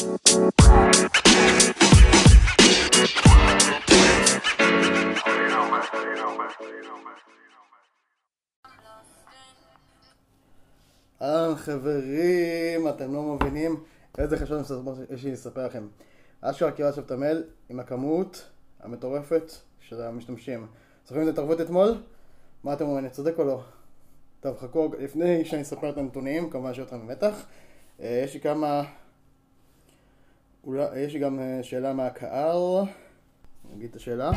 אהלן חברים, אתם לא מבינים איזה חשוב יש לי לספר לכם. אשכרה קיבלתי עכשיו את המייל עם הכמות המטורפת של המשתמשים. זוכרים את התערבות אתמול? מה אתם אומרים, אני צודק או לא? טוב, חכו, לפני שאני אספר את הנתונים, כמובן שיש אתכם במתח. אה, יש לי כמה... אולי, יש לי גם אה, שאלה מהקהל. נגיד את השאלה.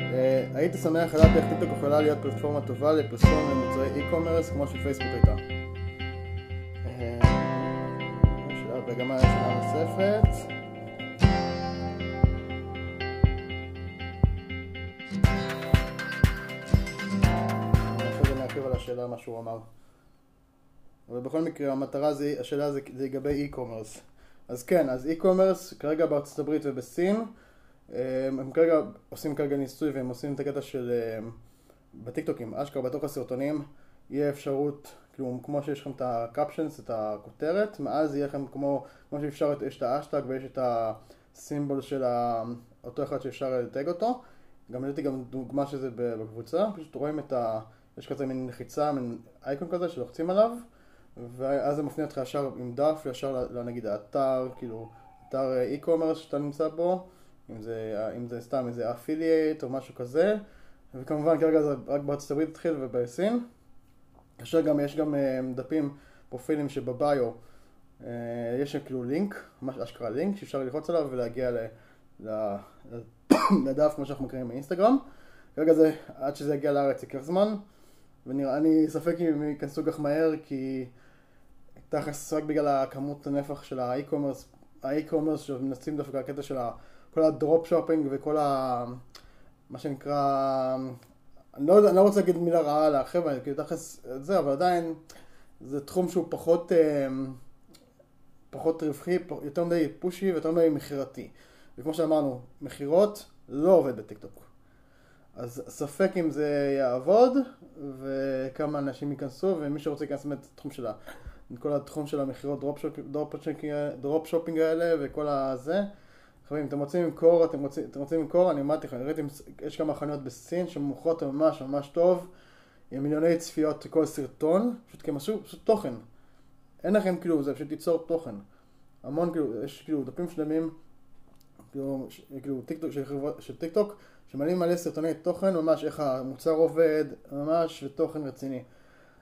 אה, הייתי שמח לדעת איך טיקטוק יכולה להיות פלטפורמה טובה לפרסום למוצרי e-commerce כמו שפייסבוק הייתה. וגם השאלה נוספת. נרחיב על השאלה מה שהוא אמר. אבל בכל מקרה המטרה זה, השאלה זה לגבי e-commerce. אז כן, אז e-commerce כרגע בארצות הברית ובסין הם כרגע עושים כרגע ניסוי והם עושים את הקטע של בטיקטוקים, אשכרה בתוך הסרטונים יהיה אפשרות כאילו, כמו שיש לכם את הקפשנס, את הכותרת, מאז יהיה לכם כמו, כמו שאפשר, יש את האשטג ויש את הסימבול של אותו אחד שאפשר לתג אותו. גם נתתי גם דוגמה של זה בקבוצה, פשוט רואים את ה... יש כזה מין לחיצה, מין אייקון כזה שלוחצים עליו, ואז זה מפנה אותך ישר עם דף, ישר לנגיד האתר, כאילו, אתר e-commerce שאתה נמצא בו, אם זה, אם זה סתם איזה אפילייט או משהו כזה, וכמובן כרגע זה רק בארצות הברית התחיל ובסין. כאשר גם יש גם אה, דפים, פרופילים שבביו אה, יש כאילו לינק, ממש אשכרה לינק, שאפשר ללחוץ עליו ולהגיע ל, ל, לדף כמו שאנחנו מכירים באינסטגרם. כרגע זה, עד שזה יגיע לארץ ייקח זמן, ונראה, אני ספק אם ייכנסו כך מהר, כי תכלס רק בגלל הכמות הנפח של ה e-commerce, ה e-commerce שמנסים דווקא הקטע של כל ה drop shipping וכל ה... מה שנקרא אני לא, אני לא רוצה להגיד מילה רעה על החבר'ה, כי תכלס זה, אבל עדיין זה תחום שהוא פחות, אה, פחות רווחי, יותר מדי pushy ויותר מדי מכירתי. וכמו שאמרנו, מכירות לא עובד בטיקטוק. אז ספק אם זה יעבוד, וכמה אנשים ייכנסו, ומי שרוצה להיכנס באמת לתחום של. כל התחום של המכירות drop shipping האלה וכל הזה, חברים, אתם רוצים למכור, אתם רוצים, אתם רוצים למכור, אני אמרתי לכם, ראיתם, יש כמה חנויות בסין שמוכרות ממש ממש טוב, עם מיליוני צפיות כל סרטון, פשוט כי הם עשו פשוט תוכן. אין לכם כאילו, זה פשוט ליצור תוכן. המון כאילו, יש כאילו דפים שלמים, כאילו, כאילו טיקטוק, של, של טיקטוק, שמעלים מלא סרטוני תוכן, ממש איך המוצר עובד, ממש ותוכן רציני.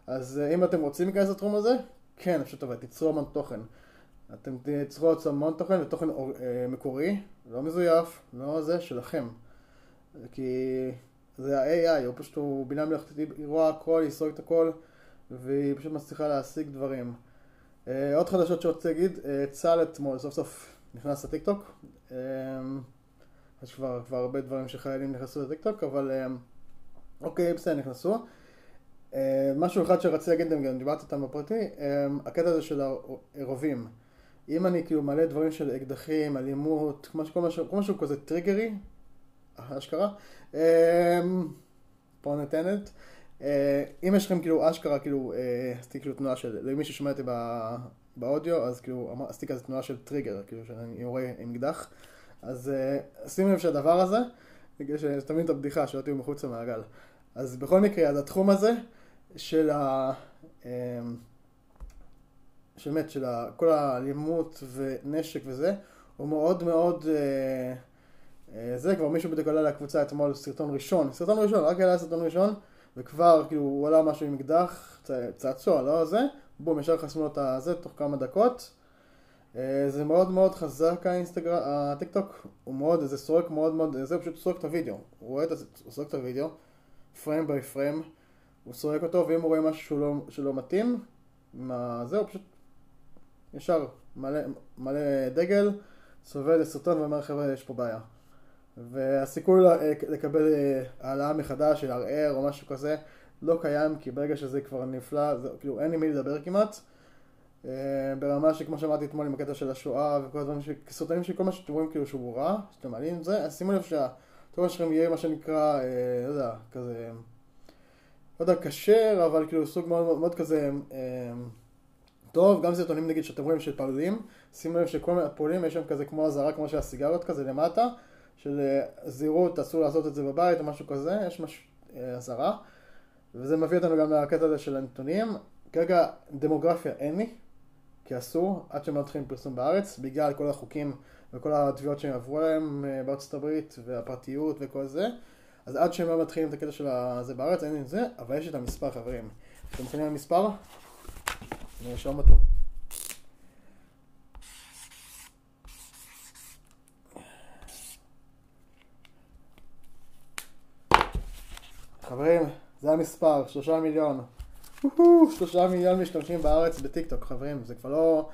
אז אה, אם אתם רוצים להיכנס לתחום הזה, כן, פשוט עובד, תיצרו המון תוכן. אתם תצרו עוד המון תוכן ותוכן אה, מקורי, לא מזויף, לא זה, שלכם. כי זה ה-AI, הוא פשוט, הוא בינה מלאכתית, היא רואה הכל, היא סורקת הכל, והיא פשוט מצליחה להשיג דברים. אה, עוד חדשות שרוצה להגיד, אה, צה"ל אתמול סוף סוף נכנס לטיקטוק. יש כבר, כבר הרבה דברים שחיילים נכנסו לטיקטוק, אבל אוקיי, בסדר, נכנסו. משהו אחד שרציתי להגיד, גם דיברתי איתם בפרטי, הקטע הזה של הרובים. אם אני כאילו מלא דברים של אקדחים, אלימות, כמו משהו, משהו כזה טריגרי, אשכרה, אמ, פה נתנת, אה, אם יש לכם כאילו אשכרה, כאילו, אה, עשיתי כאילו תנועה של, למי ששומע אותי באודיו, אז כאילו עשיתי כזה תנועה של טריגר, כאילו שאני יורה עם אקדח, אז אה, שימו לב שהדבר הזה, בגלל שתמיד את הבדיחה שלא תהיו מחוץ למעגל. אז בכל מקרה, אז התחום הזה של ה... אמ, שבאמת, של כל האלימות ונשק וזה, הוא מאוד מאוד, אה, אה, זה כבר מישהו בדיוק עלה לקבוצה אתמול סרטון ראשון, סרטון ראשון, רק עלה סרטון ראשון, וכבר כאילו הוא עלה משהו עם אקדח, צעצוע, לא זה, בום, ישר חסמו את הזה תוך כמה דקות. אה, זה מאוד מאוד חזק האינסטגרם, הטיקטוק, הוא מאוד, זה סורק מאוד מאוד, זה פשוט סורק את הוידאו, הוא רואה את זה, הוא סורק את הוידאו, frame by frame, הוא סורק אותו, ואם הוא רואה משהו שהוא לא, שלא מתאים, מה, זה הוא פשוט ישר מלא, מלא דגל, סובל לסרטון ואומר חבר'ה יש פה בעיה. והסיכוי לקבל אה, העלאה מחדש של ערער או משהו כזה לא קיים כי ברגע שזה כבר נפלא, זה, כאילו אין עם מי לדבר כמעט. אה, ברמה שכמו שאמרתי אתמול עם הקטע של השואה וכל הדברים, סרטונים שכל מה שאתם רואים כאילו שהוא רע, שאתם מעלים את זה, אז שימו לב שהתוכן שלכם יהיה מה שנקרא, אה, לא יודע, כזה, לא יודע, כשר, אבל כאילו סוג מאוד מאוד, מאוד כזה טוב, גם סרטונים נגיד שאתם רואים של פעלים, שימו לב שכל מיני פעולים יש שם כזה כמו אזהרה כמו של הסיגריות כזה למטה, של אה, זהירות, אסור לעשות את זה בבית או משהו כזה, יש מש... אה, אזהרה, וזה מביא אותנו גם לקטע הזה של הנתונים. כרגע דמוגרפיה אין לי, כי אסור, עד שהם לא מתחילים פרסום בארץ, בגלל כל החוקים וכל התביעות שהם עברו להם אה, בארצות הברית, והפרטיות וכל זה. אז עד שהם לא מתחילים את הקטע של זה בארץ, אין לי את זה, אבל יש את המספר חברים. אתם מוכנים למספר? אני ארשום אותו. חברים, זה המספר, שלושה מיליון. שלושה מיליון משתמשים בארץ בטיקטוק, חברים, זה כבר לא...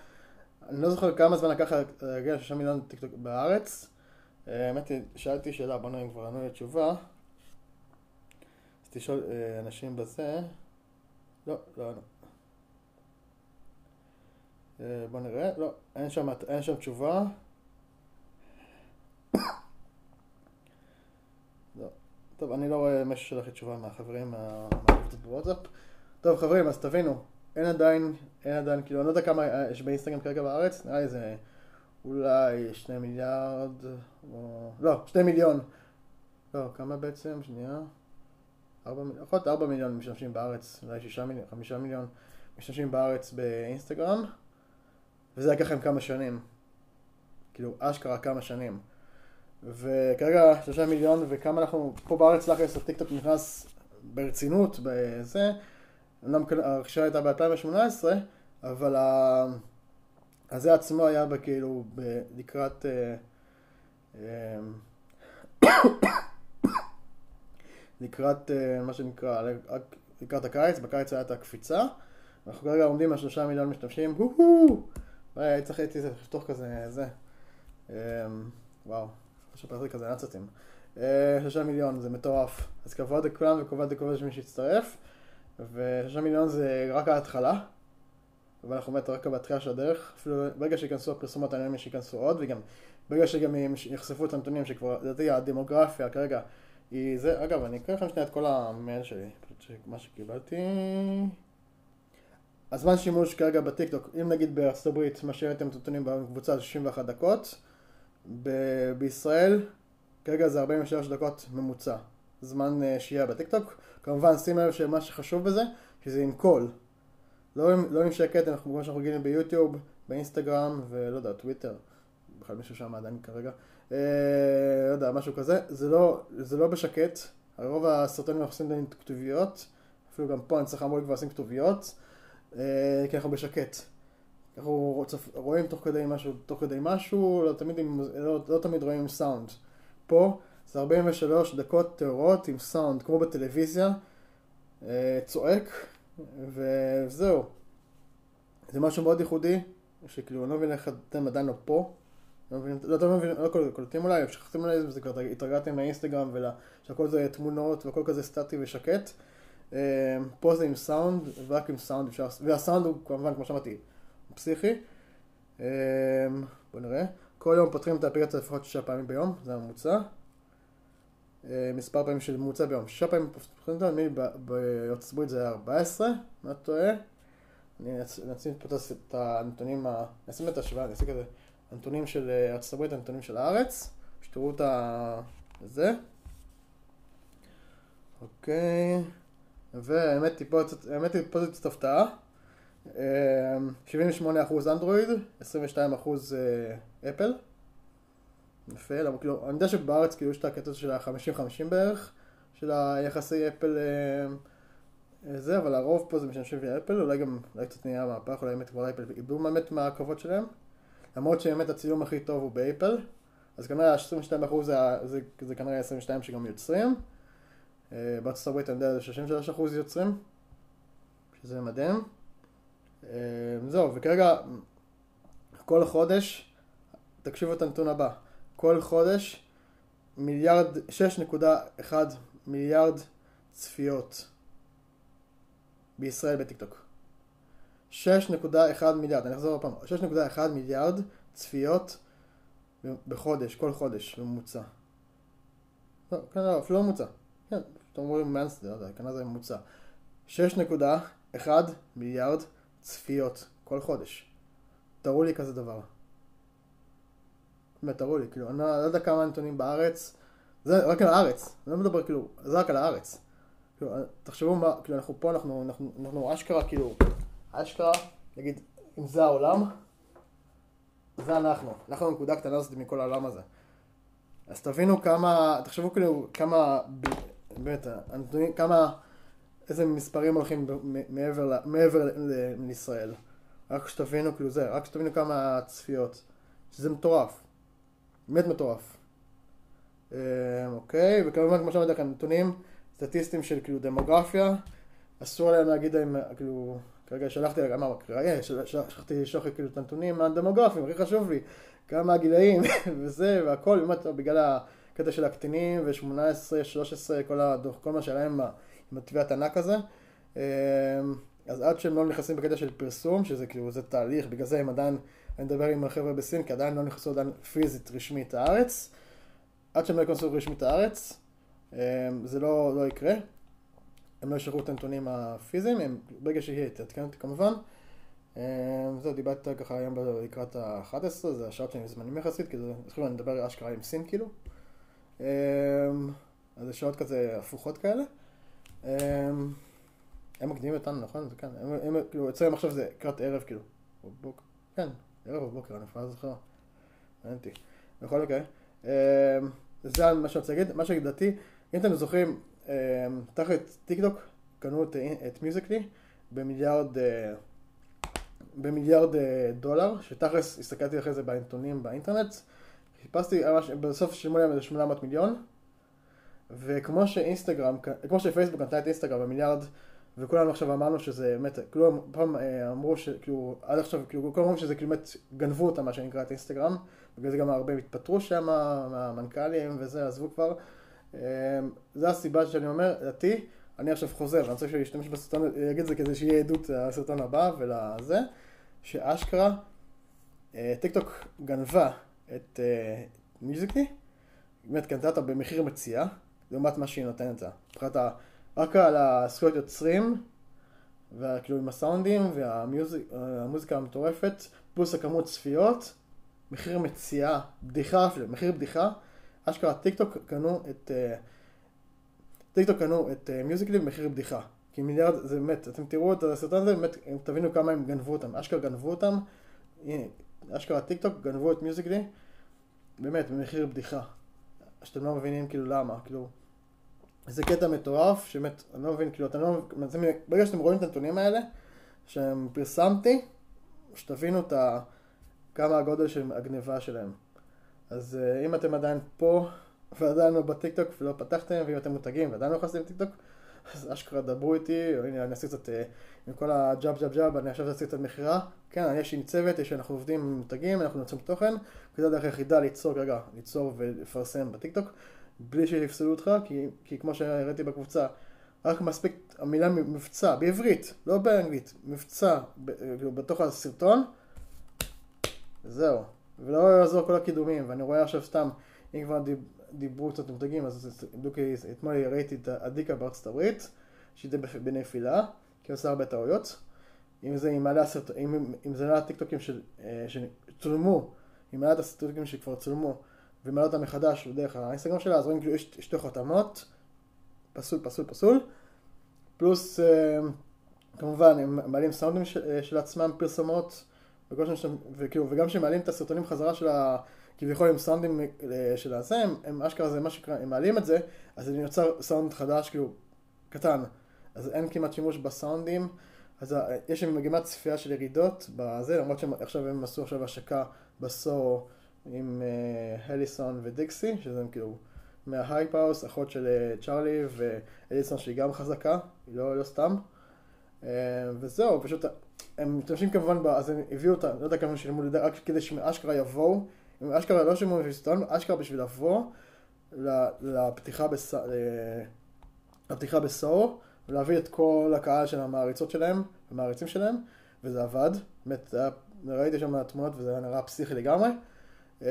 אני לא זוכר כמה זמן לקח להגיע לשלושה מיליון טיקטוק בארץ. אה, האמת היא, שאלתי שאלה, בוא נראה אם כבר ענו לי תשובה. אז תשאול אה, אנשים בזה. לא, לא ענו. אה, בוא נראה, לא, אין שם, אין שם תשובה. לא. טוב, אני לא רואה מישהו שלח לי תשובה מהחברים מהקבוצות בוואטסאפ. טוב חברים, אז תבינו, אין עדיין, אין עדיין, כאילו, אני לא יודע כמה יש באינסטגרם כרגע בארץ, נראה לי זה אולי שני מיליארד, או... לא, שני מיליון. לא, כמה בעצם? שנייה. להיות ארבע מיליון משתמשים בארץ, אולי שישה מיליון, חמישה מיליון משתמשים בארץ באינסטגרם. וזה לקח להם כמה שנים. כאילו, אשכרה כמה שנים. וכרגע שלושה מיליון, וכמה אנחנו, פה בארץ לחס הטיקטוק נכנס ברצינות, בזה. אמנם הרכישה הייתה ב-2018, אבל ה... הזה עצמו היה כאילו לקראת... לקראת אה, מה שנקרא, לקראת הקיץ, בקיץ הייתה הקפיצה. אנחנו כרגע עומדים על שלושה מיליון משתמשים, הו-הו! צריך. אה, אנחנו באמת רק בהתחלה של הדרך. אפילו ברגע שייכנסו הפרסומות, אני שייכנסו עוד, וגם ברגע שגם יחשפו את הנתונים שכבר, לדעתי הדמוגרפיה כרגע היא זה. אגב, אני אקרא לכם שנייה את כל המייל שלי, פשוט מה שקיבלתי. הזמן שימוש כרגע בטיקטוק, אם נגיד בארצות הברית, את הנתונים בקבוצה זה 61 דקות, ב- בישראל כרגע זה 43 דקות ממוצע, זמן uh, שהייה בטיקטוק. כמובן שים לב שמה שחשוב בזה, שזה עם קול. לא עם, לא עם שקט, אנחנו כמו שאנחנו רגילים ביוטיוב, באינסטגרם ולא יודע, טוויטר, בכלל מישהו שם עדיין כרגע, אה, לא יודע, משהו כזה, זה לא, זה לא בשקט, רוב הסרטונים אנחנו עושים כתוביות, אפילו גם פה אני צריך אמור כבר לשים כתוביות. אה, כי אנחנו בשקט. אנחנו רואים תוך כדי משהו, תוך כדי משהו, לא תמיד, עם, לא, לא תמיד רואים סאונד. פה זה 43 דקות טהורות עם סאונד, כמו בטלוויזיה, אה, צועק, וזהו. זה משהו מאוד ייחודי, שכאילו אני לא מבין איך אתם עדיין לא פה. לא מבין, לא, לא מבין, לא קולטים אולי, שכחתם אולי, זה כבר התרגלתם לאינסטגרם ושהכל זה תמונות והכל כזה סטטי ושקט. אמ, פה זה עם סאונד, ורק עם סאונד אפשר, והסאונד הוא כמובן, כמו שאמרתי, פסיכי. אמ, בואו נראה. כל יום פותחים את האפליקציה לפחות שישה פעמים ביום, זה הממוצע. אמ, מספר פעמים של ממוצע ביום. שישה פעמים פותחים אותה, בארצות הברית זה היה 14, מה אתה טועה? אני אשים את הנתונים, אני אשים את ההשוואה, אני אשים כזה, הנתונים של אה, ארצות הברית, הנתונים של הארץ, שתראו את זה. אוקיי. והאמת היא פה, זאת הפתעה. 78% אנדרואיד, 22% אפל. יפה, למה כאילו, אני יודע שבארץ כאילו יש את הקטע של ה-50-50 בערך, של היחסי אפל אה, זה, אבל הרוב פה זה משתמשים באפל, אולי גם, אולי קצת נהיה מהפך, אולי באמת כבר אפל איבדו באמת מהכבוד שלהם. למרות שבאמת הצילום הכי טוב הוא באפל, אז כנראה ה-22% זה, זה, זה כנראה 22 שגם יוצרים. אה, בארצות הברית אני יודע, 33% יוצרים, שזה מדהים. אה, זהו, וכרגע כל חודש, תקשיבו את הנתון הבא, כל חודש מיליארד, 6.1 מיליארד צפיות בישראל בטיקטוק. 6.1 מיליארד, אני אחזור עוד פעם, 6.1 מיליארד צפיות בחודש, כל חודש בממוצע. לא, כן, לא, אפילו לא ממוצע. כן, אתם אומרים מאנסטר, לא כנראה זה ממוצע. 6.1 מיליארד צפיות כל חודש. תראו לי כזה דבר. באמת, תראו לי, כאילו, אני לא יודע כמה נתונים בארץ, זה רק על הארץ, אני לא מדבר כאילו, זה רק על הארץ. כאילו, תחשבו מה, כאילו, אנחנו פה, אנחנו, אנחנו, אנחנו אשכרה, כאילו, אשכרה, נגיד, אם זה העולם, זה אנחנו. אנחנו נקודה קטנה הזאת מכל העולם הזה. אז תבינו כמה, תחשבו כאילו, כמה, באמת, הנתונים, כמה, איזה מספרים הולכים מעבר, מעבר לישראל. רק שתבינו, כאילו זה, רק שתבינו כמה צפיות. שזה מטורף. באמת מטורף. אה, אוקיי, וכמובן, כמו שאמרתי לכם, נתונים סטטיסטיים של כאילו דמוגרפיה. אסור להם להגיד להם, כאילו, כרגע שלחתי, מה, כרגע, שלחתי לשלוח כאילו את הנתונים הדמוגרפיים, הכי חשוב לי, כמה הגילאים וזה והכל, באמת, בגלל הקטע של הקטינים ו-18, 13, כל הדוח, כל מה שלהם עם התביעת ענק הזה. אמ, אז עד שהם לא נכנסים בקטע של פרסום, שזה כאילו, זה תהליך, בגלל זה הם עדיין, אני מדבר עם החבר'ה בסין, כי עדיין לא נכנסו עדיין פיזית רשמית הארץ. עד שהם לא יכנסו רשמית הארץ, אמ, זה לא, לא יקרה. הם לא ישלחו את הנתונים הפיזיים, הם, ברגע שיהיה, תעדכן אותי כמובן. אמ, זהו, דיברתי ככה היום לקראת ה-11, זה השעות שהם זמנים יחסית, כי זה, אני מדבר אשכרה עם סין כאילו. אמ, אז זה שעות כזה הפוכות כאלה. הם מקדימים אותנו, נכון? זה כן. הם, הם, כאילו, אצלם עכשיו זה לקראת ערב, כאילו. בוק, כן, ערב או בוקר, אני כבר זוכר. מעניין. בכל מקרה. זה מה שאני רוצה להגיד. מה שלדעתי, אם אתם זוכרים, תחת טיק טוק קנו את, את מיוזיקלי במיליארד, אה, במיליארד אה, דולר, שתכלס הסתכלתי אחרי זה בעיתונים באינטרנט. חיפשתי, בסוף שילמו להם איזה 800 מיליון. וכמו שאינסטגרם, כמו שפייסבוק נתנה את אינסטגרם במיליארד וכולנו עכשיו אמרנו שזה באמת, כולם פעם אה, אמרו שכאילו, עד עכשיו, כאילו, כולם אמרו שזה כאילו באמת גנבו אותם, מה שנקרא, את אינסטגרם, בגלל זה גם הרבה התפטרו שם, מהמנכ"לים וזה, עזבו כבר. אה, זה הסיבה שאני אומר, לדעתי, אני עכשיו חוזר, אני רוצה להשתמש בסרטון, אגיד את זה כדי שיהיה עדות לסרטון הבא ולזה, שאשכרה, אה, טיקטוק גנבה את מיוזיקלי, באמת קנתה אותה במחיר מציאה, לעומת מה שהיא נותנת לה. מבחינת רק על הזכויות יוצרים, וכאילו עם הסאונדים והמוזיקה המטורפת, פלוס הכמות צפיות, מחיר מציאה, בדיחה אפילו, מחיר בדיחה, אשכרה טיק טוק קנו את, אה, טיק טוק קנו את אה, מיוזיקלי במחיר בדיחה. כי מיליארד, זה באמת, אתם תראו את הסרטון הזה, באמת, תבינו כמה הם גנבו אותם, אשכרה גנבו אותם, הנה, אשכרה טיק טוק גנבו את מיוזיקלי, באמת, במחיר בדיחה. שאתם לא מבינים כאילו למה, כאילו... זה קטע מטורף, שבאמת, אני לא מבין, כאילו, אתם לא מבינים, ברגע שאתם רואים את הנתונים האלה, שפרסמתי, שתבינו את ה... כמה הגודל של הגניבה שלהם. אז אה, אם אתם עדיין פה, ועדיין לא בטיקטוק ולא פתחתם, ואם אתם מותגים ועדיין לא נכנסים לטיקטוק, אז אשכרה דברו איתי, או הנה אני אעשה קצת, אה, עם כל ה jab jab jab, אני עכשיו אעשה קצת מכירה. כן, יש לי צוות, יש אנחנו עובדים עם מותגים, אנחנו יוצרים תוכן, וזו הדרך היחידה ליצור, רגע, ליצור ולפרסם בטיקטוק. בלי שיפסלו אותך, כי, כי כמו שהראיתי בקבוצה, רק מספיק המילה מבצע, בעברית, לא באנגלית, מבצע, כאילו בתוך הסרטון, זהו. ולא יעזור כל הקידומים, ואני רואה עכשיו סתם, אם כבר דיב, דיברו קצת מותגים, אז דוקי, אתמול ראיתי את אדיקה בארצות הברית, שהיא בנפילה, כי עושה הרבה טעויות. אם זה עם מעלה הסרט... אם, אם זה לא הטיקטוקים של, אה, שצולמו, אם מעלה את הסרטונים שכבר צולמו, ומעלה אותה מחדש בדרך האינסטגרם שלה, אז רואים כאילו יש שתי חותמות, פסול, פסול, פסול, פלוס אה, כמובן הם מעלים סאונדים של, אה, של עצמם, פרסומות, וכאילו, וגם כשהם מעלים את הסרטונים חזרה של ה... כביכול עם סאונדים אה, של הזה, הם, הם אשכרה זה מה שקרה, הם מעלים את זה, אז זה יוצר סאונד חדש, כאילו, קטן. אז אין כמעט שימוש בסאונדים, אז יש שם מגמת צפייה של ירידות בזה, למרות שעכשיו הם עשו עכשיו השקה בסור עם uh, ודיקסי, שזה כאילו מההייפאוס, אחות של uh, צ'ארלי והליסון שהיא גם חזקה, היא לא, לא סתם. Uh, וזהו, פשוט הם משתמשים כמובן, ב, אז הם הביאו אותה, לא יודע כמה שילמו רק כדי שאשכרה יבואו, הם אשכרה לא שילמו בשביל אשכרה בשביל לבוא לפתיחה, בס... לפתיחה בסור, ולהביא את כל הקהל של המעריצות שלהם, המעריצים שלהם, וזה עבד, באמת, ראיתי שם תמונות וזה היה נראה פסיכי לגמרי. אה,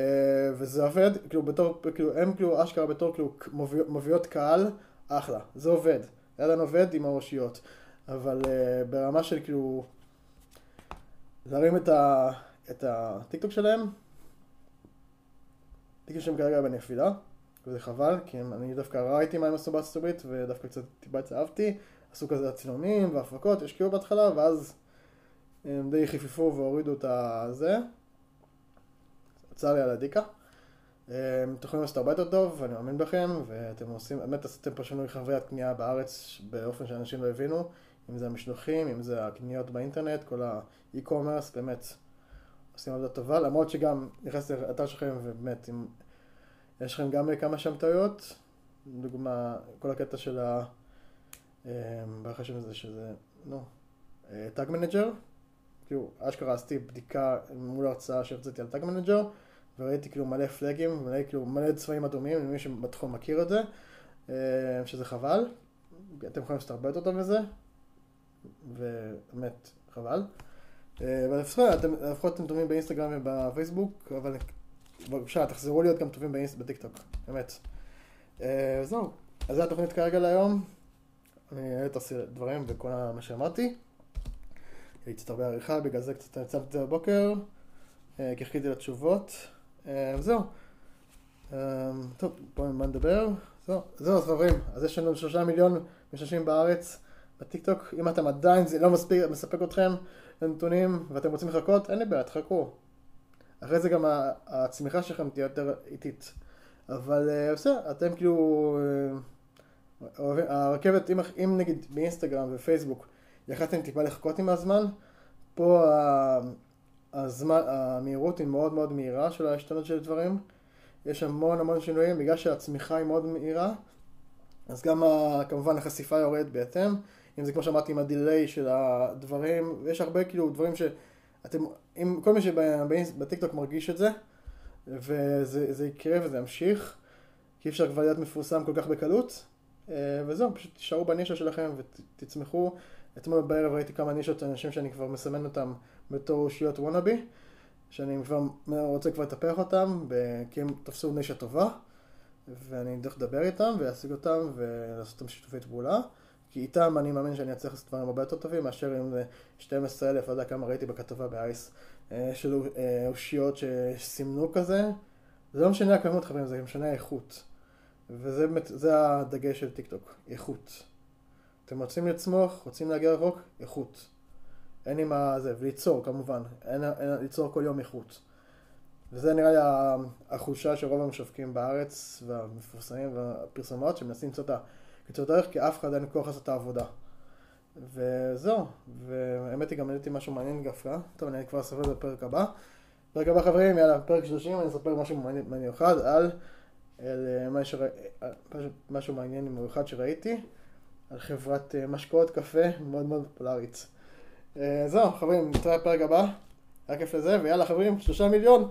וזה עובד, כאילו בתור, כאילו הם כאילו אשכרה בתור כאילו מביאות קהל, אחלה, זה עובד, זה עדיין עובד עם האושיות, אבל אה, ברמה של כאילו, להרים את, ה, את הטיקטוק שלהם. טיקטוק שלהם כרגע בנפילה, וזה חבל, כי אני דווקא ראיתי מה הם עשו בארצות הברית, ודווקא קצת טיפה התאהבתי. עשו כזה הצילומים והפקות, השקיעו בהתחלה, ואז הם די חיפפו והורידו את הזה. צר לי על הדיקה. אתם יכולים לעשות הרבה יותר טוב, ואני מאמין בכם, ואתם עושים, באמת עשיתם פה שינוי חוויית קנייה בארץ באופן שאנשים לא הבינו, אם זה המשלוחים, אם זה הקניות באינטרנט, כל האי-קומרס, באמת עושים עבודה טובה, למרות שגם נכנסתי לאתר שלכם, ובאמת, אם יש לכם גם כמה שם טעויות, לדוגמה, כל הקטע של ה... ברכה של זה שזה, נו, Tag Manager, כאילו, אשכרה עשיתי בדיקה מול ההרצאה שהרציתי על Tag Manager, וראיתי כאילו מלא פלאגים, מלא, כאילו מלא צבעים אדומים, למי שבתחום מכיר את זה, אה, שזה חבל. אתם יכולים לעשות הרבה יותר טוב מזה, ובאמת חבל. אה, אבל לפחות אתם טובים באינסטגרם ובפייסבוק, אבל בבקשה, תחזרו להיות גם טובים בטיקטוק, באמת. אה, זהו, אז זו התוכנית כרגע להיום. אני אעלה את הדברים וכל מה שאמרתי. הייתי קצת הרבה עריכה, בגלל זה קצת יצאתי את זה בבוקר, כי חיכיתי לתשובות. אה, זהו. אה, טוב, בואו נדבר. זהו, זהו, חברים. אז יש לנו שלושה מיליון משתמשים בארץ בטיקטוק. אם אתם עדיין, זה לא מספיק, מספק אתכם לנתונים ואתם רוצים לחכות, אין לי בעיה, תחכו. אחרי זה גם הצמיחה שלכם תהיה יותר איטית. אבל אה, בסדר, אתם כאילו... הרכבת, אם, אם נגיד באינסטגרם ופייסבוק יכלתם טיפה לחכות עם הזמן, פה הזמן, המהירות היא מאוד מאוד מהירה של ההשתנות של דברים. יש המון המון שינויים, בגלל שהצמיחה היא מאוד מהירה, אז גם כמובן החשיפה יורדת בהתאם. אם זה כמו שאמרתי עם הדיליי של הדברים, ויש הרבה כאילו דברים שאתם, אם כל מי שבטיקטוק מרגיש את זה, וזה יקרה וזה ימשיך, כי אי אפשר כבר להיות מפורסם כל כך בקלות, אה, וזהו, פשוט תישארו בנישה שלכם ותצמחו. אתמול בערב ראיתי כמה נישות אנשים שאני כבר מסמן אותם בתור אושיות וונאבי, שאני כבר רוצה כבר לטפח אותם, כי הם תפסו נישה טובה, ואני דרך לדבר איתם ולהשיג אותם ולעשות אותם שיתופי פעולה. כי איתם אני מאמין שאני אצליח לעשות דברים הרבה יותר טובים מאשר עם 12 אלף, לא יודע כמה ראיתי בכתבה באייס, אה, של אה, אושיות שסימנו כזה. זה לא משנה הכמות חברים, זה משנה האיכות. וזה באמת, זה הדגש של טיק טוק, איכות. אתם רוצים לצמוח, רוצים להגיע רחוק, איכות. אין לי מה זה, וליצור כמובן, אין, אין ליצור כל יום איכות. וזה נראה לי החולשה של רוב המשווקים בארץ והמפורסמים והפרסומות שמנסים למצוא את הקיצור דרך כי אף אחד אין כוח לעשות את העבודה. וזהו, והאמת היא גם העליתי משהו מעניין דווקא, טוב אני כבר אספר בפרק הבא. פרק הבא חברים, יאללה, פרק 30 אני אספר משהו מיוחד על, על משהו, משהו מעניין מיוחד שראיתי, על חברת אה, משקאות קפה מאוד מאוד פופולרית. אה, זהו, חברים, נתראה בפרק הבא. היה כיף לזה, ויאללה חברים, שלושה מיליון.